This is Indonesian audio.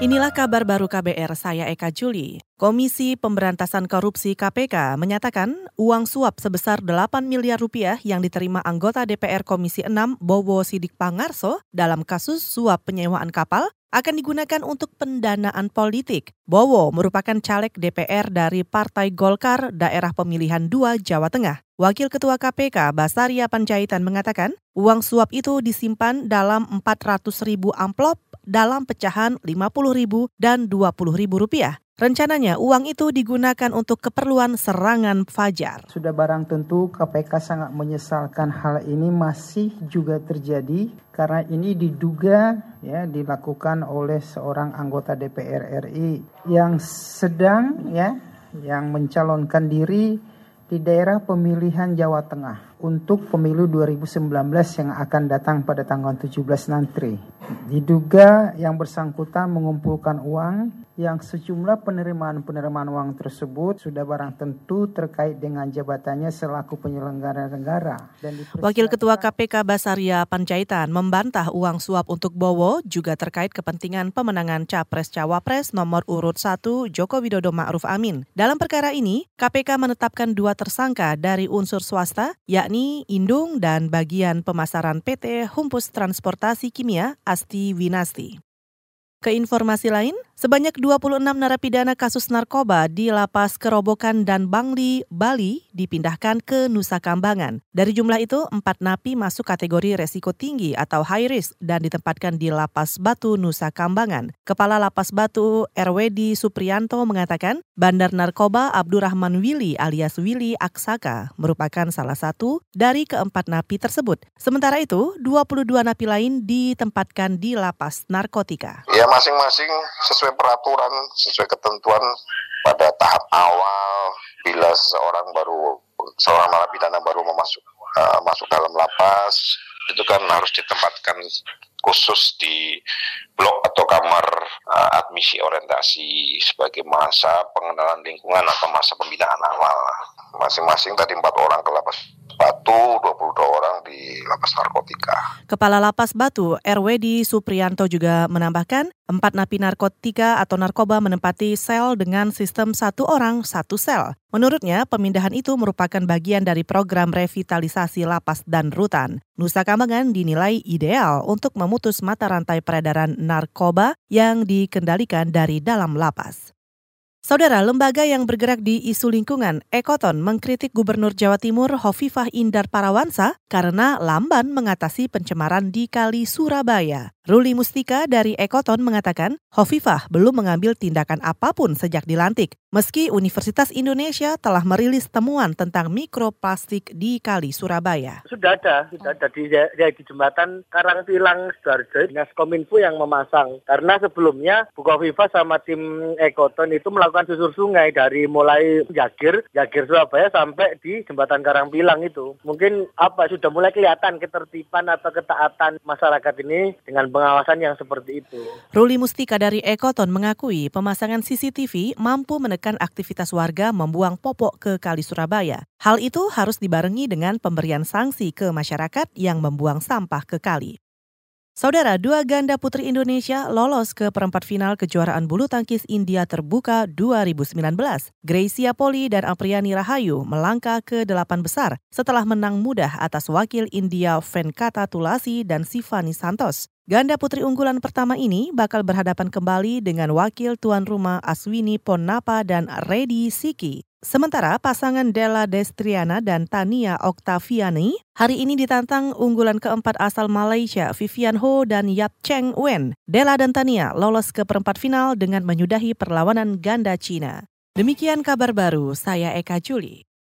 Inilah kabar baru KBR, saya Eka Juli. Komisi Pemberantasan Korupsi KPK menyatakan uang suap sebesar 8 miliar rupiah yang diterima anggota DPR Komisi 6 Bowo Sidik Pangarso dalam kasus suap penyewaan kapal akan digunakan untuk pendanaan politik. Bowo merupakan caleg DPR dari Partai Golkar Daerah Pemilihan 2 Jawa Tengah. Wakil Ketua KPK Basaria Panjaitan mengatakan uang suap itu disimpan dalam 400 ribu amplop dalam pecahan Rp50.000 dan Rp20.000 rupiah. Rencananya uang itu digunakan untuk keperluan serangan fajar. Sudah barang tentu KPK sangat menyesalkan hal ini masih juga terjadi karena ini diduga ya dilakukan oleh seorang anggota DPR RI yang sedang ya yang mencalonkan diri di daerah pemilihan Jawa Tengah untuk pemilu 2019 yang akan datang pada tanggal 17 nanti. Diduga yang bersangkutan mengumpulkan uang yang sejumlah penerimaan-penerimaan uang tersebut sudah barang tentu terkait dengan jabatannya selaku penyelenggara negara. Dan Wakil Ketua KPK Basaria Panjaitan membantah uang suap untuk Bowo juga terkait kepentingan pemenangan Capres-Cawapres nomor urut 1 Joko Widodo Ma'ruf Amin. Dalam perkara ini, KPK menetapkan dua tersangka dari unsur swasta, yakni Indung dan bagian pemasaran PT Humpus Transportasi Kimia Asti Winasti. Ke informasi lain, Sebanyak 26 narapidana kasus narkoba di Lapas Kerobokan dan Bangli, Bali dipindahkan ke Nusa Kambangan. Dari jumlah itu, empat napi masuk kategori resiko tinggi atau high risk dan ditempatkan di Lapas Batu, Nusa Kambangan. Kepala Lapas Batu, RWD Suprianto mengatakan, bandar narkoba Abdurrahman Willy alias Willy Aksaka merupakan salah satu dari keempat napi tersebut. Sementara itu, 22 napi lain ditempatkan di Lapas Narkotika. Ya, masing-masing sesuai sesuai peraturan, sesuai ketentuan pada tahap awal bila seseorang baru seorang narapidana baru memasuk uh, masuk dalam lapas itu kan harus ditempatkan khusus di blok atau kamar uh, admisi orientasi sebagai masa pengenalan lingkungan atau masa pembinaan awal. Masing-masing tadi empat orang ke lapas Batu, 22 orang di lapas narkotika. Kepala Lapas Batu, RWD Suprianto juga menambahkan, empat napi narkotika atau narkoba menempati sel dengan sistem satu orang satu sel. Menurutnya, pemindahan itu merupakan bagian dari program revitalisasi lapas dan rutan. Nusa Kambangan dinilai ideal untuk memutus mata rantai peredaran narkoba yang dikendalikan dari dalam lapas. Saudara, lembaga yang bergerak di isu lingkungan, Ekoton, mengkritik Gubernur Jawa Timur Hovifah Indar Parawansa karena lamban mengatasi pencemaran di Kali Surabaya. Ruli Mustika dari Ekoton mengatakan, Hovifah belum mengambil tindakan apa pun sejak dilantik, meski Universitas Indonesia telah merilis temuan tentang mikroplastik di Kali Surabaya. Sudah ada, sudah ada di, di, di jembatan Karangtilang Sidoarjo, Dinas Kominfo yang memasang. Karena sebelumnya Bu Hovifah sama tim Ekoton itu melakukan susur sungai dari mulai Jagir, Jagir Surabaya sampai di jembatan Karangpilang itu. Mungkin apa sudah mulai kelihatan ketertiban atau ketaatan masyarakat ini dengan pengawasan yang seperti itu. Ruli Mustika dari Ekoton mengakui pemasangan CCTV mampu menekan aktivitas warga membuang popok ke Kali Surabaya. Hal itu harus dibarengi dengan pemberian sanksi ke masyarakat yang membuang sampah ke kali. Saudara, dua ganda putri Indonesia lolos ke perempat final kejuaraan bulu tangkis India terbuka 2019. Gracia Poli dan Apriani Rahayu melangkah ke delapan besar setelah menang mudah atas wakil India Venkata Tulasi dan Sivani Santos. Ganda putri unggulan pertama ini bakal berhadapan kembali dengan wakil tuan rumah Aswini Ponnapa dan Reddy Siki. Sementara pasangan Della Destriana dan Tania Oktaviani hari ini ditantang unggulan keempat asal Malaysia Vivian Ho dan Yap Cheng Wen. Della dan Tania lolos ke perempat final dengan menyudahi perlawanan ganda Cina. Demikian kabar baru, saya Eka Juli.